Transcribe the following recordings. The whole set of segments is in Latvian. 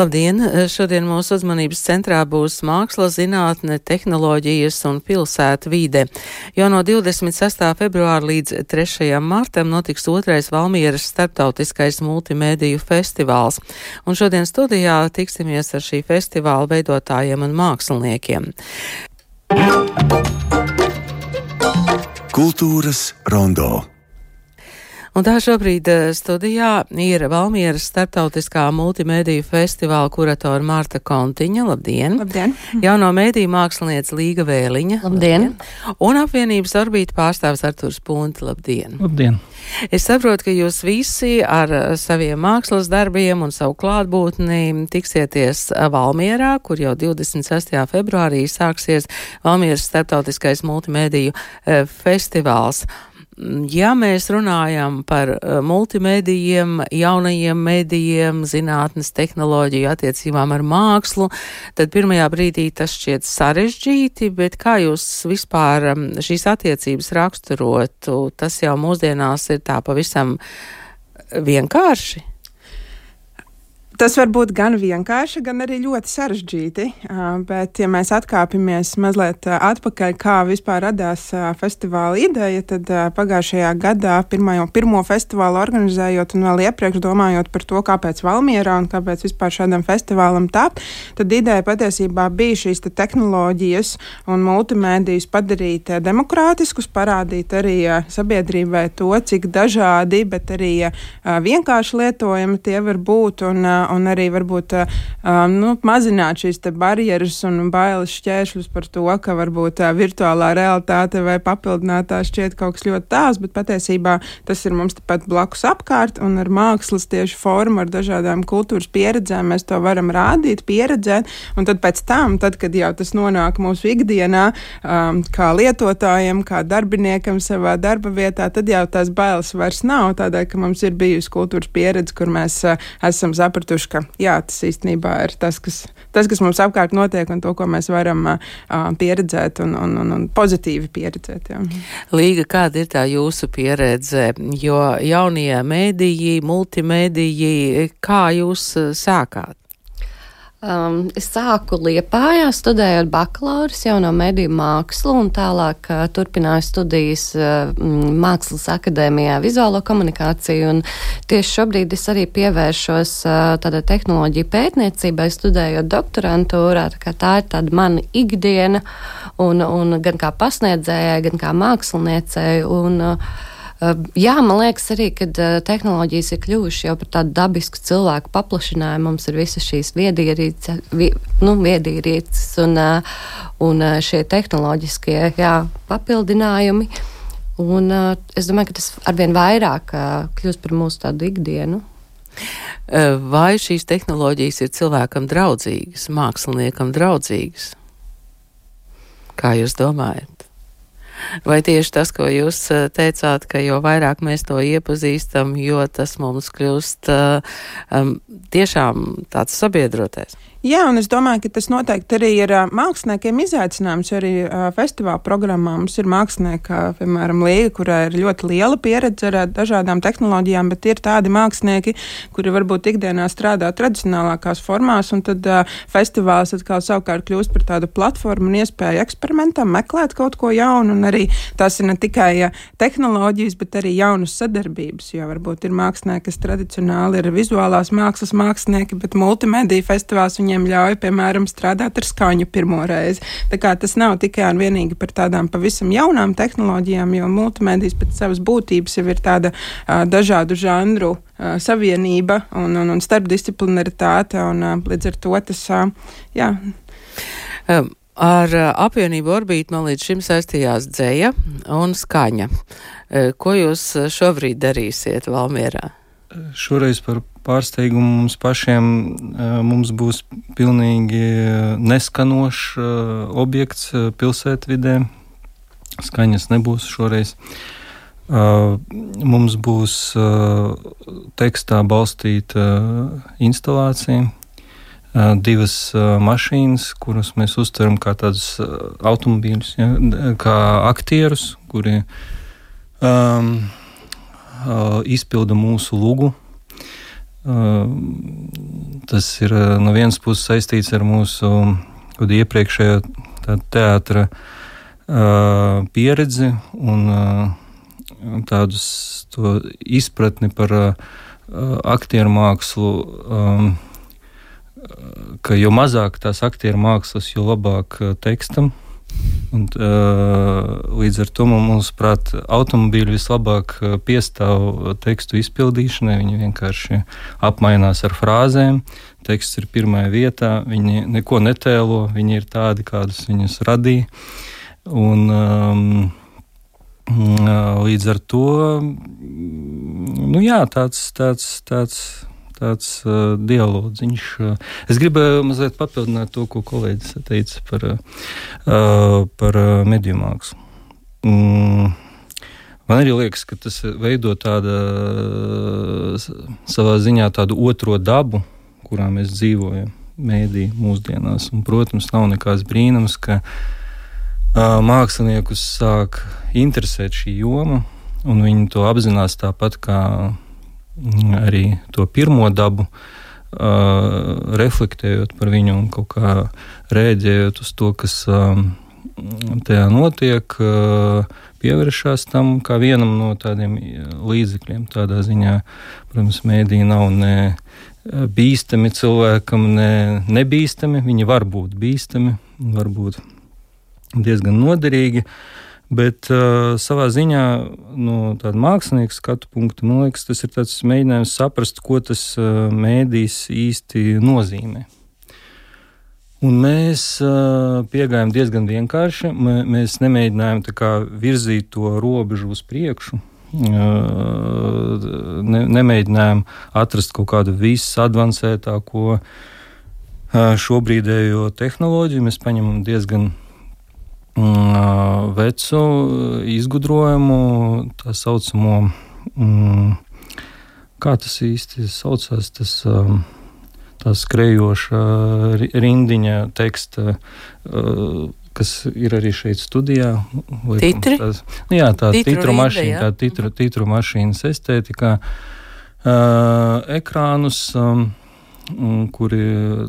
Labdien! Šodien mūsu uzmanības centrā būs māksla, zinātne, tehnoloģijas un pilsēta vide, jo no 26. februāra līdz 3. martam notiks otrais Valmieras starptautiskais multimēdiju festivāls, un šodien studijā tiksimies ar šī festivāla veidotājiem un māksliniekiem. Kultūras rondo. Un tā šobrīd eh, studijā ir Valmieras starptautiskā multimediju festivāla kuratora Marta Kontiņa. Labdien! Labdien! Jauno mediju mākslinieca Līga Vēliņa. Labdien! Un apvienības orbīta pārstāvs Arturs Punti. Labdien! Labdien! Es saprotu, ka jūs visi ar eh, saviem mākslas darbiem un savu klātbūtni tiksieties eh, Valmierā, kur jau 26. februārī sāksies Valmieras starptautiskais multimediju festivāls. Ja mēs runājam par uh, multimedijiem, jaunajiem medijiem, zinātnes tehnoloģiju attiecībām ar mākslu, tad pirmajā brīdī tas šķiet sarežģīti, bet kā jūs vispār šīs attiecības raksturotu, tas jau mūsdienās ir tā pavisam vienkārši? Tas var būt gan vienkārši, gan arī ļoti sarežģīti. Bet, ja mēs atkāpjamies mazliet atpakaļ, kā vispār radās festivāla ideja, tad pagājušajā gadā, pirmā, pirmo festivālu organizējot un vēl iepriekš domājot par to, kāpēc Valmierā un kāpēc vispār šādam festivālam tapt, tad ideja patiesībā bija šīs te tehnoloģijas un multimēdijas padarīt demokrātiskus, parādīt arī sabiedrībai to, cik dažādi, bet arī vienkārši lietojami tie var būt. Un, un arī varbūt um, nu, mazināt šīs barjeras un bailes šķēršļus par to, ka varbūt uh, virtuālā realitāte vai papildinātā šķiet kaut kas ļoti tāls, bet patiesībā tas ir mums tepat blakus apkārt un ar mākslas tieši formu, ar dažādām kultūras pieredzēm mēs to varam rādīt, pieredzēt, un tad pēc tam, tad, kad jau tas nonāk mūsu ikdienā, um, kā lietotājiem, kā darbiniekam savā darba vietā, tad jau tās bailes vairs nav, tādēļ, ka mums ir bijusi kultūras pieredze, kur mēs uh, esam sapratuši, sapratuši, ka jā, tas īstenībā ir tas, kas, tas, kas mums apkārt notiek un to, ko mēs varam uh, pieredzēt un, un, un, un pozitīvi pieredzēt. Jā. Līga, kāda ir tā jūsu pieredze? Jo jaunie mēdīji, multimēdīji, kā jūs sākāt? Um, es sāku Liepājā, studējot bakalaura jauno mediju mākslu, un tālāk uh, turpināju studijas uh, Mākslas akadēmijā vizuālo komunikāciju. Un tieši šobrīd es arī pievēršos uh, tādai tehnoloģiju pētniecībai, studējot doktorantūrā. Tā, tā ir tāda mana ikdiena, un, un gan kā pasniedzējai, gan kā māksliniecei. Un, uh, Jā, man liekas arī, ka tehnoloģijas ir kļuvušas jau par tādu dabisku cilvēku paplašinājumu. Mums ir visas šīs viedierīces, vi, nu, viedierīces un, un šie tehnoloģiskie jā, papildinājumi. Un, es domāju, ka tas arvien vairāk kļūst par mūsu tādu ikdienu. Vai šīs tehnoloģijas ir cilvēkam draudzīgas, māksliniekam draudzīgas? Kā jūs domājat? Vai tieši tas, ko jūs eh, teicāt, ka jo vairāk mēs to iepazīstam, jo tas mums kļūst um, tiešām tāds sabiedrotais? Jā, un es domāju, ka tas noteikti arī ir māksliniekiem izaicinājums. Arī festivāla programmā mums ir mākslinieki, kā piemēram Līga, kurai ir ļoti liela pieredze ar dažādām tehnoloģijām, bet ir tādi mākslinieki, kuri varbūt ikdienā strādā tradicionālākās formās, un tad uh, festivāls atkal savukārt kļūst par tādu platformu un iespēju eksperimentam, meklēt kaut ko jaunu, un arī tās ir ne tikai uh, tehnoloģijas, bet arī jaunas sadarbības, jo varbūt ir mākslinieki, kas tradicionāli ir vizuālās mākslas mākslinieki, bet multimediju festivāls viņiem ļauj, piemēram, strādāt ar skaņu pirmo reizi. Tā kā tas nav tikai un vienīgi par tādām pavisam jaunām tehnoloģijām, jo multimedijas pēc savas būtības jau ir tāda uh, dažādu žanru uh, savienība un, un, un starpdisciplinaritāte, un uh, līdz ar to tas, uh, jā. Um. Ar apvienību orbītu man līdz šim saistījās dzēja un skaņa. Ko jūs šobrīd darīsiet Valmierā? Šoreiz par pārsteigumu mums pašiem mums būs pilnīgi neskanošs objekts pilsētvidē. Skaņas nebūs šoreiz. Mums būs tekstā balstīta instalācija, divas mašīnas, kuras mēs uztveram kā tādus automobīļus, ja, kā aktierus, kuri um, izpilda mūsu lugu. Tas ir no vienas puses saistīts ar mūsu iepriekšējo teātra pieredzi un tādus izpratni par aktieru mākslu. Ka jo mazāk tās aktieru mākslas, jo labāk tekstam. Un, uh, līdz ar to mums, prāt, automobīļi vislabāk piestāv tekstu izpildīšanai. Viņi vienkārši apmainās ar frāzēm. Teksts ir pirmajā vietā, viņi neko netēlo, viņi ir tādi, kādus viņus radīja. Un, um, līdz ar to nu, jā, tāds, tāds, tāds tāds uh, dialogiņš. Es gribēju mazliet papildināt to, ko kolēģis teica par, uh, par mediju mākslu. Mm. Man arī liekas, ka tas veido tādu savā ziņā tādu otro dabu, kurā mēs dzīvojam, mēdī mūsdienās. Un, protams, nav nekāds brīnums, ka uh, māksliniekus sāk interesēt šī joma, un viņi to apzinās tāpat kā arī to pirmo dabu, uh, reflektējot par viņu un kaut kā rēģējot uz to, kas uh, tajā notiek, uh, pievēršās tam kā vienam no tādiem līdzekļiem. Tādā ziņā, protams, mēdī nav ne bīstami cilvēkam, ne nebīstami. Viņi var būt bīstami, var būt diezgan noderīgi. Uh, Bet uh, savā ziņā, no tāda mākslinieka skatu punkta, man liekas, tas ir tāds mēģinājums saprast, ko tas uh, mēdīs īsti nozīmē. Un mēs uh, piegājām diezgan vienkārši. Mēs nemēģinājām kā, virzīt to robežu uz priekšu. Uh, ne, nemēģinājām atrast kaut kādu visadvancētāko uh, šobrīdējo tehnoloģiju. Mēs paņemam diezgan vecu izgudrojumu, tā saucamo, mm, kā tas īsti saucās, tas um, tā skrejoša rindiņa teksta. Uh, kas ir arī šeit studijā. Titri? Tās, nu jā, tā titru, titru mašīna, tā titru, titru mašīnas estētikā, uh, ekrānus, um, kuri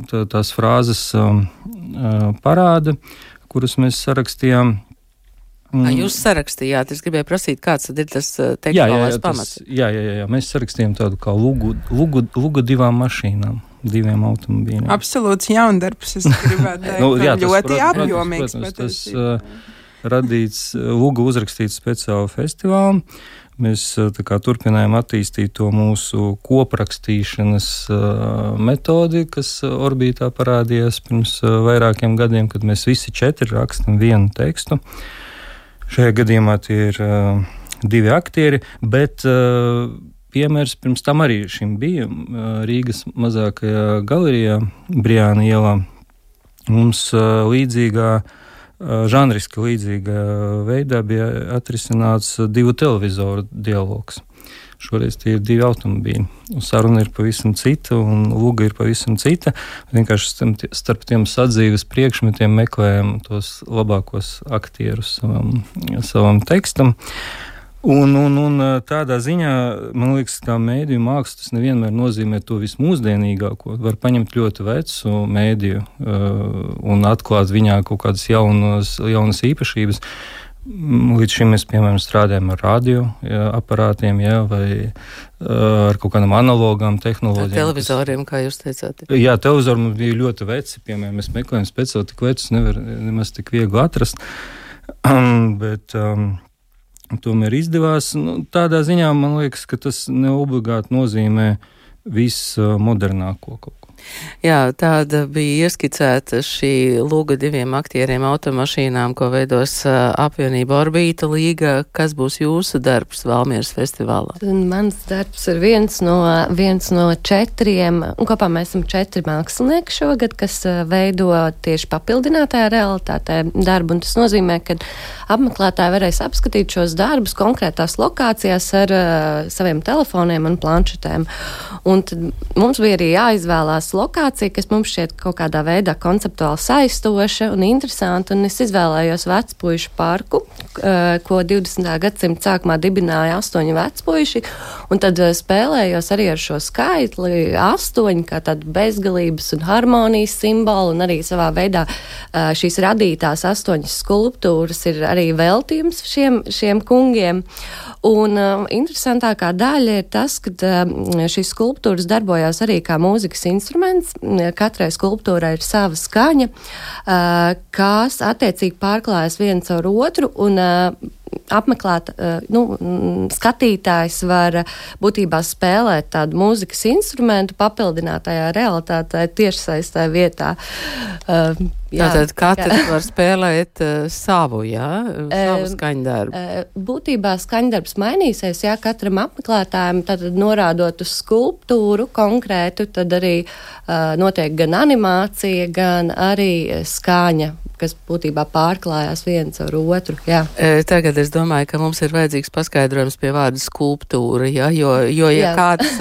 tā, tās frāzes um, parāda. Uh, kurus mēs sarakstījām. Mm. Jūs sarakstījāt, es gribēju prasīt, kāds ir tas tekstuālais pamats. Tas, jā, jā, jā, mēs sarakstījām tādu kā lugu, lugu, lugu divām mašīnām. Diviem automobīļiem. Absolūts jaundarbs. Es gribētu teikt, nu, jā, tas, ļoti protams, apjomīgs. Protams, tas uh, radīts, Luga uzrakstīts speciāli festivālam. Mēs kā, turpinājām attīstīt to mūsu koprakstīšanas uh, metodi, kas orbītā parādījās pirms vairākiem gadiem, kad mēs visi četri rakstam vienu tekstu. Šajā gadījumā tie ir divi aktieri, bet piemērs pirms tam arī šim bija Rīgas mazākajā galerijā, Briāna ielā. Mums līdzīgā uh, žanriski līdzīgā veidā bija atrisināts divu televizoru dialogs. Šoreiz tie ir divi automobīļi. Saruna ir pavisam cita, un lūga ir pavisam cita. Vienkārši starp tiem sadzīves priekšmetiem meklējam tos labākos aktierus savam, savam tekstam. Uh, Un, un, un tādā ziņā, man liekas, tā mēdīņu māksla tas nevienmēr nozīmē to vismūsdienīgāko. Var paņemt ļoti vecu mēdīju un atklāt viņā kaut kādas jaunas, jaunas īpašības. Līdz šim mēs, piemēram, strādājam ar radioaparātiem, ja, vai ar kaut kādām analogām tehnoloģijām. Televizoriem, kā jūs teicāt. Jā, televizori mums bija ļoti veci. Piemēram, mēs meklējam speciāli tik vecus, nevar nemaz tik viegli atrast. Bet, um, tomēr izdevās. Nu, tādā ziņā man liekas, ka tas neobligāti nozīmē vismodernāko kaut ko. Jā, tāda bija ieskicēta šī lūga diviem aktieriem automašīnām, ko veidos apvienība Orbīta līga. Kas būs jūsu darbs Valmieras festivālā? Mans darbs ir viens no, viens no četriem, un kopā mēs esam četri mākslinieki šogad, kas veido tieši papildinātajā realitātē darbu, un tas nozīmē, ka apmeklētāji varēs apskatīt šos darbus konkrētās lokācijās ar uh, saviem telefoniem un planšetēm. Un mums bija arī jāizvēlās lokācija, kas mums šķiet kaut kādā veidā konceptuāli saistoša un interesanta. Un es izvēlējos vecpuīšu parku, ko 20. gadsimta sākumā dibināja astoņi vecpuīši. Un tad spēlējos arī ar šo skaitli astoņi, kā tādu bezgalības un harmonijas simbolu. Un arī savā veidā šīs radītās astoņas skulptūras ir arī veltījums šiem, šiem kungiem. Un uh, interesantākā daļa ir tas, ka uh, šīs skulptūras darbojās arī kā mūzikas instruments. Katrai skulptūrai ir sava skaņa, uh, kas attiecīgi pārklājas viens ar otru. Un, uh, apmeklēt, nu, skatītājs var būtībā spēlēt tādu mūzikas instrumentu papildinātajā realitātē tiešsaistē vietā. Jā, Tātad katrs jā. var spēlēt uh, savu, jā, savu skaņdarbu. Uh, būtībā skaņdarbs mainīsies, jā, katram apmeklētājam tad norādot uz skulptūru konkrētu, tad arī uh, notiek gan animācija, gan arī skaņa kas būtībā pārklājās viens ar otru. Jā. E, tagad es domāju, ka mums ir vajadzīgs paskaidrojums pie vārda skulptūra, ja? jo, jo ja, kāds,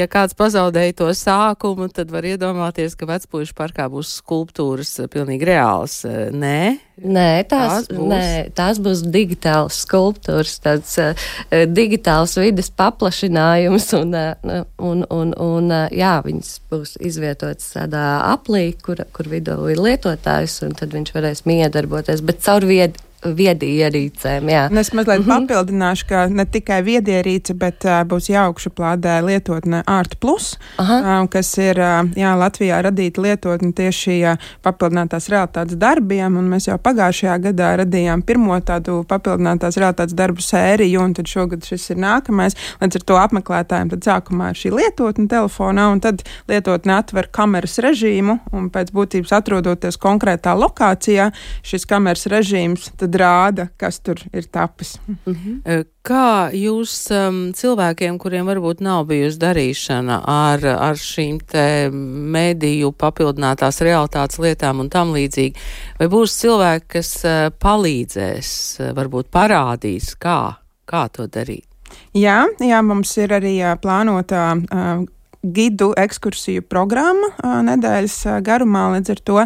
ja kāds pazaudēja to sākumu, tad var iedomāties, ka vecpuļu parkā būs skulptūras pilnīgi reāls. Nē? Nē, tās, tās, būs. nē, tās būs digitāls skulptūras, tāds uh, digitāls vides paplašinājums, un, uh, un, un, un uh, jā, viņas būs izvietotas tādā aplī, kur, kur vidū ir lietotājs, un tad viņš varēs miedarboties, bet caur viedu viedierīcēm. Jā. Un es mazliet mm -hmm. papildināšu, ka ne tikai viedierīce, bet uh, būs jaukšu plādē lietotne Art Plus, Aha. uh, kas ir uh, jā, Latvijā radīta lietotne tieši uh, papildinātās realitātes darbiem, un mēs jau pagājušajā gadā radījām pirmo tādu papildinātās realitātes darbu sēriju, un tad šogad šis ir nākamais. Līdz ar to apmeklētājiem tad sākumā ir šī lietotne telefonā, un tad lietotne atver kameras režīmu, un pēc būtības atrodoties konkrētā lokācijā, šis kameras režīms tad rāda, kas tur ir tapis. Mm -hmm. Kā jūs um, cilvēkiem, kuriem varbūt nav bijusi darīšana ar, ar šīm te mediju papildinātās realitātes lietām un tam līdzīgi, vai būs cilvēki, kas uh, palīdzēs, uh, varbūt parādīs, kā, kā to darīt? Jā, jā, mums ir arī plānotā uh, gidu ekskursiju programma nedēļas garumā. Līdz ar to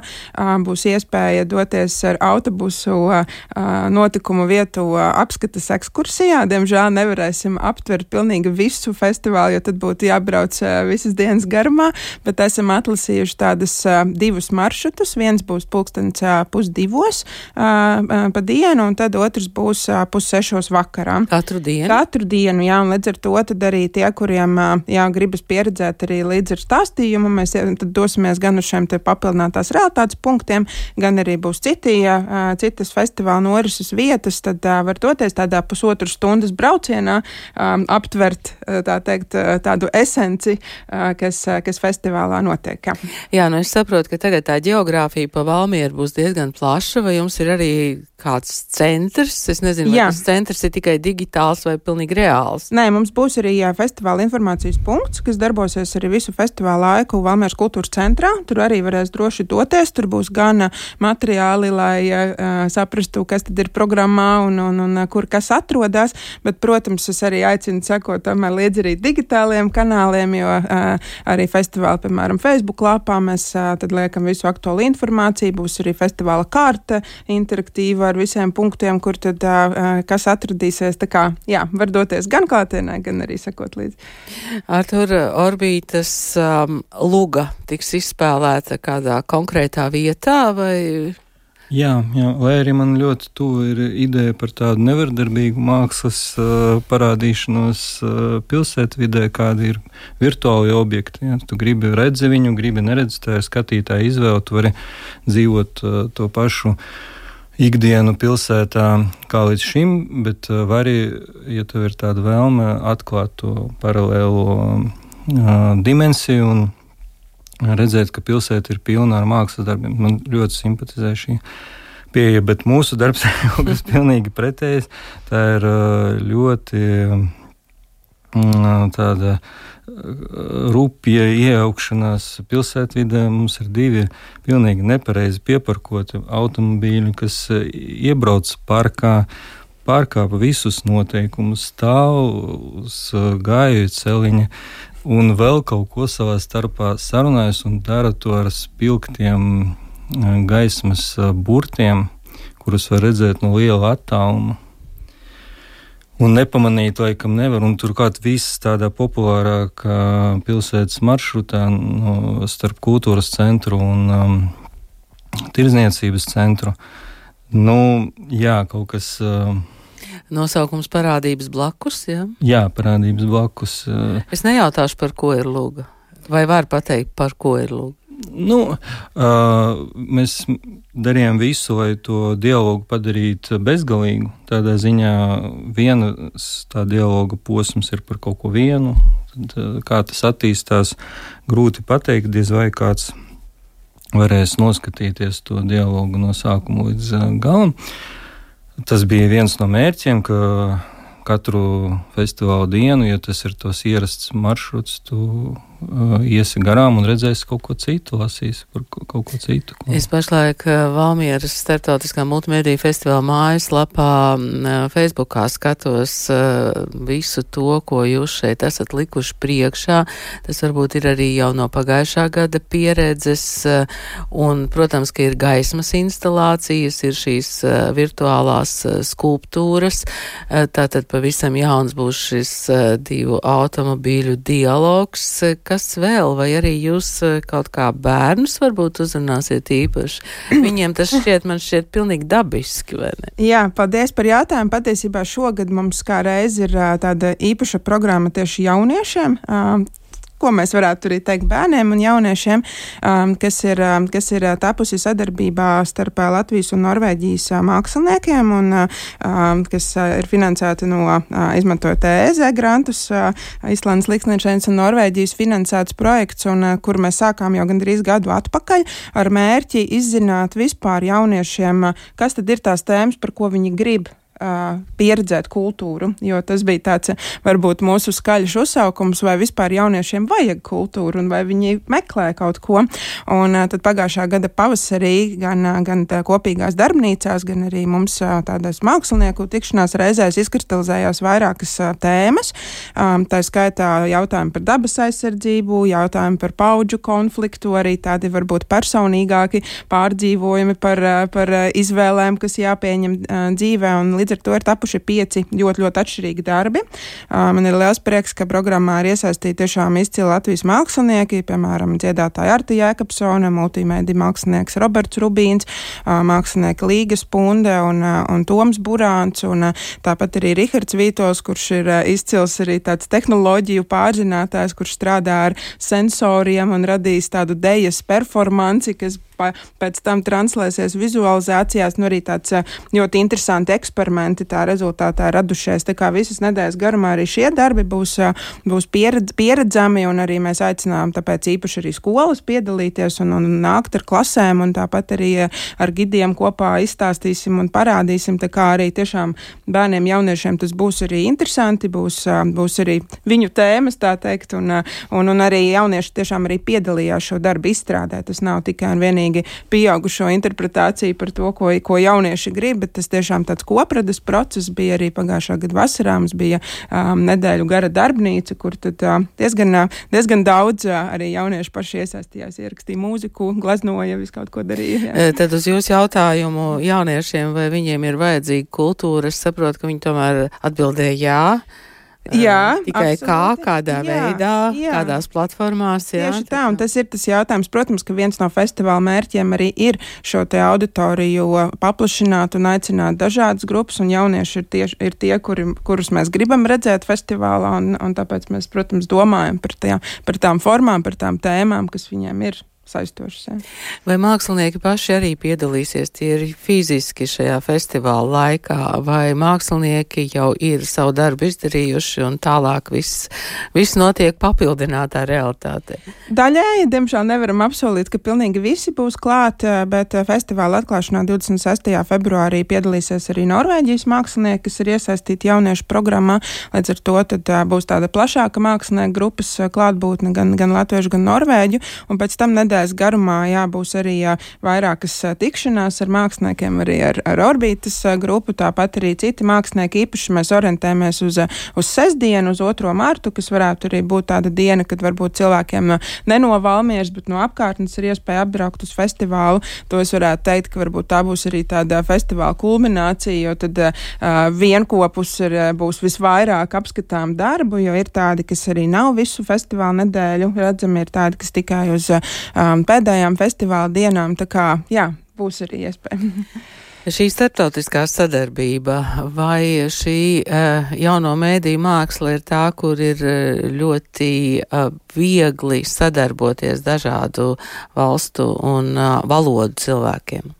būs iespēja doties ar autobusu notikumu vietu apskates ekskursijā. Diemžēl nevarēsim aptvert pilnīgi visu festivālu, jo tad būtu jābrauc visas dienas garumā, bet esam atlasījuši tādas divus maršrutus. Viens būs pulkstens pusdivos pa dienu, un tad otrs būs pussešos vakarā. Katru dienu? Katru dienu, jā, un līdz ar to tad arī tie, kuriem jā, gribas pieredzēt redzēt arī līdz ar stāstījumu. Mēs dosimies gan uz šiem papildinātās realitātes punktiem, gan arī būs citi, ja, citas festivāla norises vietas. Tad var doties tādā pusotru stundas braucienā, aptvert tā teikt, tādu esenci, kas, kas festivālā notiek. Jā, nu es saprotu, ka tagad tā geogrāfija pa Valmieru būs diezgan plaša, vai jums ir arī kāds centrs? Es nezinu, vai jā. tas centrs ir tikai digitāls vai pilnīgi reāls. Nē, mums būs arī jā, festivāla informācijas punkts, kas darbosies arī visu festivālu laiku Valmieras kultūras centrā. Tur arī varēs droši doties. Tur būs gan materiāli, lai uh, saprastu, kas tad ir programmā un, un, un kur kas atrodas. Bet, protams, es arī aicinu sekot tomēr līdzi arī digitāliem kanāliem, jo uh, arī festivāla, piemēram, Facebook lapā mēs uh, tad liekam visu aktuālu informāciju. Būs arī festivāla kārta interaktīva ar visiem punktiem, kur tad uh, kas atradīsies. Tā kā, jā, var doties gan klātienē, gan arī sekot līdzi. Artur Orbī Rītas um, luga tiks izspēlēta kādā konkrētā vietā vai? Jā, jā, lai arī man ļoti tuva ir ideja par tādu nevardarbīgu mākslas uh, parādīšanos uh, pilsētvidē, kādi ir virtuāli objekti. Ja? Tu gribi redzi viņu, gribi neredzi, tā ir skatītāja izvēle, tu vari dzīvot uh, to pašu ikdienu pilsētā kā līdz šim, bet uh, var arī, ja tev ir tāda vēlme, atklāt to paralēlo dimensiju un redzēt, ka pilsēta ir pilna ar mākslas darbiem. Man ļoti simpatizē šī pieeja, bet mūsu darbs ir kaut kas pilnīgi pretējs. Tā ir ļoti tāda rupja iejaukšanās pilsētvidē. Mums ir divi pilnīgi nepareizi pieparkoti automobīļi, kas iebrauc parkā pārkāpa visus noteikumus, stāv uz gāju celiņa, un vēl kaut ko savā starpā sarunājas un dara to ar spilgtiem gaismas burtiem, kurus var redzēt no liela attāluma. Un nepamanīt, laikam, nevar. Un turklāt viss tādā populārākā pilsētas maršrutā no, starp kultūras centru un um, tirzniecības centru. Nu, jā, kaut kas. Uh, Nosaukums parādības blakus. Jā, jā parādības blakus. Uh, es nejautāšu, par ko ir lūga. Vai var pateikt, par ko ir lūga? Nu, uh, mēs darījām visu, lai to dialogu padarītu bezgalīgu. Tādā ziņā viens tā dialoga posms ir par kaut ko vienu, tad, kā tas attīstās, grūti pateikt, diez vai kāds varēs noskatīties to dialogu no sākuma līdz galam. Tas bija viens no mērķiem, ka katru festivāla dienu, ja tas ir tos ierasts maršruts, tu iesi garām un redzēsi kaut ko citu, lasīsi par kaut ko citu. Ko... Es pašlaik uh, Valmieras starptautiskā multimediju festivāla mājaslapā uh, Facebookā skatos uh, visu to, ko jūs šeit esat likuši priekšā. Tas varbūt ir arī jau no pagājušā gada pieredzes, uh, un, protams, ka ir gaismas instalācijas, ir šīs uh, virtuālās uh, skulptūras, uh, tātad pavisam jauns būs šis uh, divu automobīļu dialogs. Kas vēl, vai arī jūs uh, kaut kā bērnus varbūt uzrunāsiet īpaši? Viņiem tas šķiet, man šķiet pilnīgi dabiski, vai ne? Jā, paldies par jautājumu. Patiesībā šogad mums kā reiz ir uh, tāda īpaša programma tieši jauniešiem. Ko mēs varētu arī teikt bērniem un jauniešiem, um, kas ir, um, kas ir uh, tapusi sadarbībā starp uh, Latvijas un Norvēģijas uh, māksliniekiem un um, kas ir finansēta no uh, izmantojot EZ grantus, uh, Islandes Liksniečēns un Norvēģijas finansēts projekts, un uh, kur mēs sākām jau gandrīz gadu atpakaļ ar mērķi izzināt vispār jauniešiem, uh, kas tad ir tās tēmas, par ko viņi grib uh, pieredzēt kultūru, jo tas bija tāds varbūt mūsu skaļš uzsaukums, vai vispār jauniešiem vajag kultūru un vai viņi meklē kaut ko. Un uh, tad pagājušā gada pavasarī gan, uh, gan kopīgās darbnīcās, gan arī mums uh, tādās mākslinieku tikšanās reizēs izkristalizējās vairākas uh, tēmas. Um, tā skaitā jautājumi par dabas aizsardzību, jautājumi par paudžu konfliktu, arī tādi varbūt personīgāki pārdzīvojumi par, par izvēlēm, kas jāpieņem dzīvē. Un līdz ar to ir tapuši pieci ļoti, ļoti atšķirīgi darbi. Man ir liels prieks, ka programmā ir iesaistīti tiešām izcili Latvijas mākslinieki, piemēram, dziedātāja Arta Jēkabsone, multimēdi mākslinieks Roberts Rubīns, mākslinieki Līga Spunde un, un Toms Burāns, un tāpat arī Rihards Vītos, kurš ir izcils arī tāds tehnoloģiju pārzinātājs, kurš strādā ar sensoriem un radīs tādu dejas performanci, kas pēc tam translēsies vizualizācijās, nu arī tāds ļoti interesanti eksperimenti tā rezultātā radušies. Tā kā visas nedēļas garumā arī šie darbi būs, būs pieredz, pieredzami, un arī mēs aicinām tāpēc īpaši arī skolas piedalīties un, un nākt ar klasēm, un tāpat arī ar gidiem kopā izstāstīsim un parādīsim, tā kā arī tiešām bērniem, jauniešiem tas būs arī interesanti, būs, būs arī viņu tēmas, tā teikt, un, un, un arī jaunieši tiešām arī piedalījās šo darbu izstrādē. Tas nav tikai un vienīgi pilnīgi pieaugušo interpretāciju par to, ko, ko jaunieši grib, bet tas tiešām tāds kopradas process bija arī pagājušā gada vasarā. Mums bija um, nedēļu gara darbnīca, kur tad uh, diezgan, uh, diezgan daudz uh, arī jaunieši paši iesaistījās, ierakstīja mūziku, glaznoja, visu kaut ko darīja. Jā. E, tad uz jūsu jautājumu jauniešiem, vai viņiem ir vajadzīga kultūra, es saprotu, ka viņi tomēr atbildēja jā. Jā, tikai absolūti. kā, kādā jā, veidā, jā. kādās platformās. Jā, Tieši tā, un tas ir tas jautājums. Protams, ka viens no festivāla mērķiem arī ir šo auditoriju paplašināt un aicināt dažādas grupas, un jaunieši ir, tieši, ir tie, kuri, kurus mēs gribam redzēt festivālā, un, un tāpēc mēs, protams, domājam par, tajā, par tām formām, par tām tēmām, kas viņiem ir saistošas. Ja. Vai mākslinieki paši arī piedalīsies tīri fiziski šajā festivāla laikā, vai mākslinieki jau ir savu darbu izdarījuši un tālāk viss, viss notiek papildinātā realitātē? Daļēji, diemžēl nevaram apsolīt, ka pilnīgi visi būs klāt, bet festivāla atklāšanā 26. februārī piedalīsies arī Norvēģijas mākslinieki, kas ir iesaistīti jauniešu programmā. Līdz ar to tad būs tāda plašāka mākslinieku grupas klātbūtne gan, gan latviešu, gan norvēģu, un pēc tam nedēļa nedēļas garumā, jā, būs arī jā, vairākas tikšanās ar māksliniekiem, arī ar, ar orbītas grupu, tāpat arī citi mākslinieki. Īpaši mēs orientējamies uz, uz sestdienu, uz 2. martu, kas varētu arī būt tāda diena, kad varbūt cilvēkiem ne no Valmieras, bet no apkārtnes ir iespēja apbraukt uz festivālu. To es varētu teikt, ka varbūt tā būs arī tāda festivāla kulminācija, jo tad uh, vienkopus ir, būs visvairāk apskatām darbu, jo ir tādi, kas arī nav visu festivālu nedēļu redzami, ir tādi, kas tikai uz um, pēdējām festivāla dienām. Tā kā, jā, būs arī iespēja. Šī starptautiskā sadarbība vai šī uh, jauno mēdīju māksla ir tā, kur ir ļoti uh, viegli sadarboties dažādu valstu un uh, valodu cilvēkiem?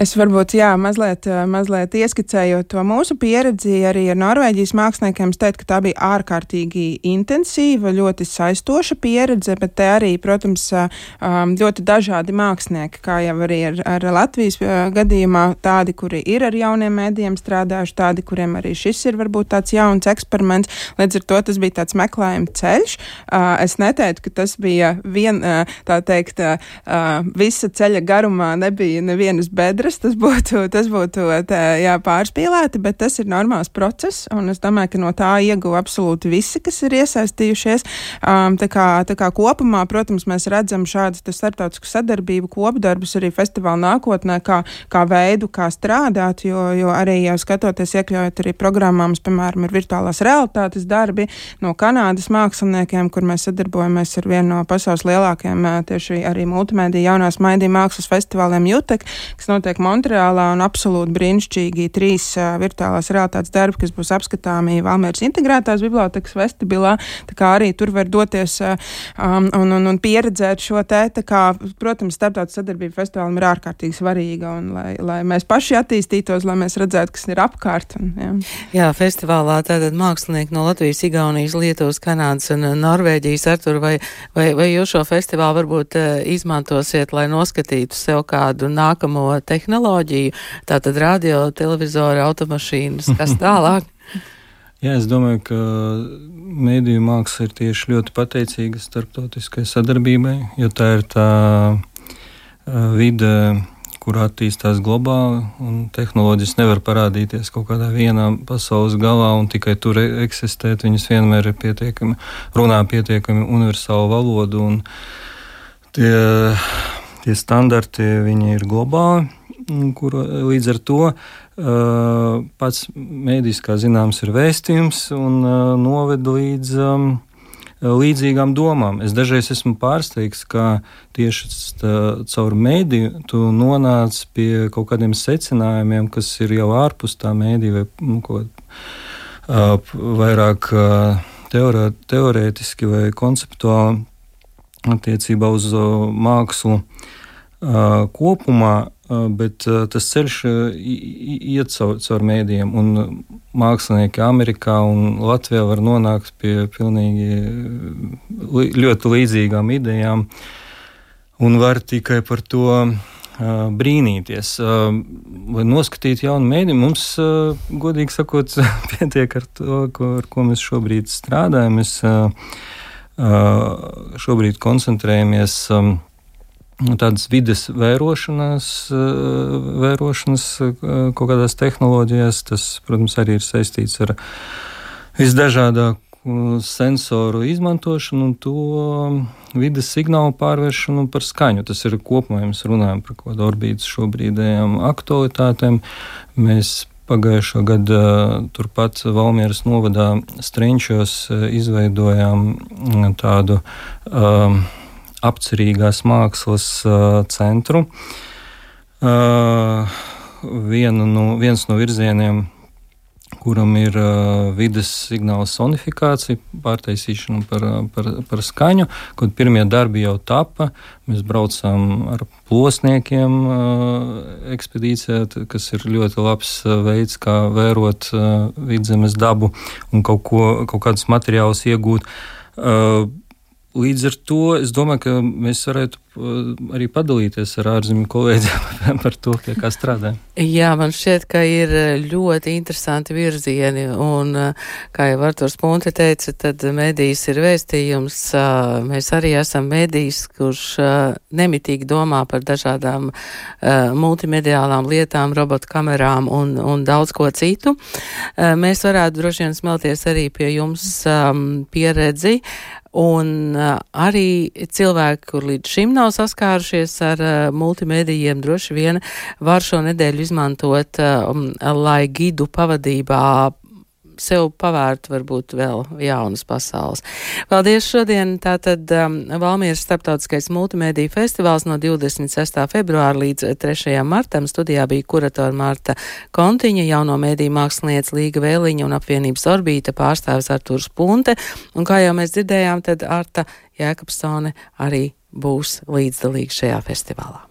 Es varbūt, jā, mazliet, eh, mazliet ieskicējot to mūsu pieredzi arī ar Norvēģijas māksliniekiem, es teiktu, ka tā bija ārkārtīgi intensīva, ļoti saistoša pieredze, bet te arī, protams, eh, um, ļoti dažādi mākslinieki, kā jau arī ar, ar Latvijas eh, gadījumā, tādi, kuri ir ar jauniem mēdījiem strādājuši, tādi, kuriem arī šis ir varbūt tāds jauns eksperiments. Līdz ar to tas bija tāds meklējuma ceļš. Es neteiktu, ka tas bija vien, tā teikt, visa ceļa garumā nebija nevienas bedres katrs, tas būtu, tas būtu tā, jā, pārspīlēti, bet tas ir normāls process, es domāju, ka no tā ieguva absolūti visi, kas ir iesaistījušies. Um, tā, kā, tā kā kopumā, protams, mēs redzam šādu starptautisku sadarbību, kopdarbus arī festivāla nākotnē, kā, kā veidu, kā strādāt, jo, jo arī jau skatoties, iekļaujot arī programmām, piemēram, ir virtuālās realitātes darbi no Kanādas māksliniekiem, kur mēs sadarbojamies ar vienu no pasaules lielākajiem tieši arī multimēdija jaunās maidī mākslas festivāliem Jutek, kas notiek Montreālā un absolūti brīnišķīgi trīs uh, virtuālās realitātes darbi, kas būs apskatāmi Valmēras integrētās bibliotekas vestibilā. Tā kā arī tur var doties uh, un, un, un pieredzēt šo te. Kā, protams, starptautiskā sadarbība festivālam ir ārkārtīgi svarīga un lai, lai mēs paši attīstītos, lai mēs redzētu, kas ir apkārt. Un, jā. jā, festivālā tātad mākslinieki no Latvijas, Igaunijas, Lietuvas, Kanādas un Norvēģijas ar tur vai, vai, vai jūs šo festivālu varbūt uh, izmantosiet, lai noskatītu sev kādu nākamo tehnoloģiju tehnoloģiju, tātad radio, televizoru, automašīnas, kas tālāk. Jā, es domāju, ka mēdīņu māksla ir tieši ļoti pateicīga starptautiskai sadarbībai, jo tā ir tā vide, kur attīstās globāli, un tehnoloģijas nevar parādīties kaut kādā vienā pasaules galā un tikai tur e-, eksistēt. Viņas vienmēr ir pietiekami, runā pietiekami universālu valodu, un tie, tie standarti ir globāli. Mm, kur līdz ar to uh, pats mēdīs, kā zināms, ir vēstījums un uh, noved līdz um, līdzīgām domām. Es dažreiz esmu pārsteigts, ka tieši tā, caur mēdīju tu nonāc pie kaut kādiem secinājumiem, kas ir jau ārpus tā mēdīja vai nu, ko, uh, vairāk uh, teorē, teorētiski vai konceptuāli attiecībā uz uh, mākslu uh, kopumā bet tas ceļš iet caur, caur mēdījiem. Un mākslinieki Amerikā un Latvijā var nonākt pie pilnīgi ļoti līdzīgām idejām un var tikai par to brīnīties. Lai noskatītu jaunu mēdīju, mums, godīgi sakot, pietiek ar to, ko, ar ko mēs šobrīd strādājam. Mēs šobrīd koncentrējamies tādas vides vērošanas, eh, vērošanas eh, kaut kādās tehnoloģijās. Tas, protams, arī ir saistīts ar visdažādāko sensoru izmantošanu un to vidas signālu pārvēršanu par skaņu. Tas ir kopumā, ja mēs runājam par kaut kādu orbītas šobrīdējām aktualitātēm. Mēs Pagājušā gada turpat Valmieras novadā Strenčos eh, izveidojām tādu um, apcerīgās mākslas uh, centru. Uh, viena no, viens no virzieniem, kuram ir uh, vidas signāla sonifikācija, pārtaisīšana par, par, par skaņu, kad pirmie darbi jau tapa. Mēs braucām ar plosniekiem ekspedīcijā, kas ir ļoti labs veids, kā vērot vidzemes dabu un kaut, ko, kaut kādus materiālus iegūt. Uh, Līdz ar to es domāju, ka mēs varētu arī padalīties ar ārzemju kolēģiem par to, pie kā strādājam. Jā, man šķiet, ka ir ļoti interesanti virzieni, un, kā jau Arturs Punte teica, tad medijas ir vēstījums. Mēs arī esam medijas, kurš nemitīgi domā par dažādām multimediālām lietām, robotu kamerām un, un daudz ko citu. Mēs varētu droši vien smelties arī pie jums pieredzi Un arī cilvēki, kur līdz šim nav saskārušies ar uh, multimedijiem, droši vien var šo nedēļu izmantot, uh, lai gidu pavadībā sev pavērt varbūt vēl jaunas pasaules. Paldies šodien. Tātad um, Valmieras starptautiskais multimediju festivāls no 26. februāra līdz 3. martam studijā bija kuratora Marta Kontiņa, jauno mediju mākslinieca Līga Vēliņa un apvienības orbīta pārstāvis Artūrs Punte. Un kā jau mēs dzirdējām, tad Arta Jēkabsone arī būs līdzdalīga šajā festivālā.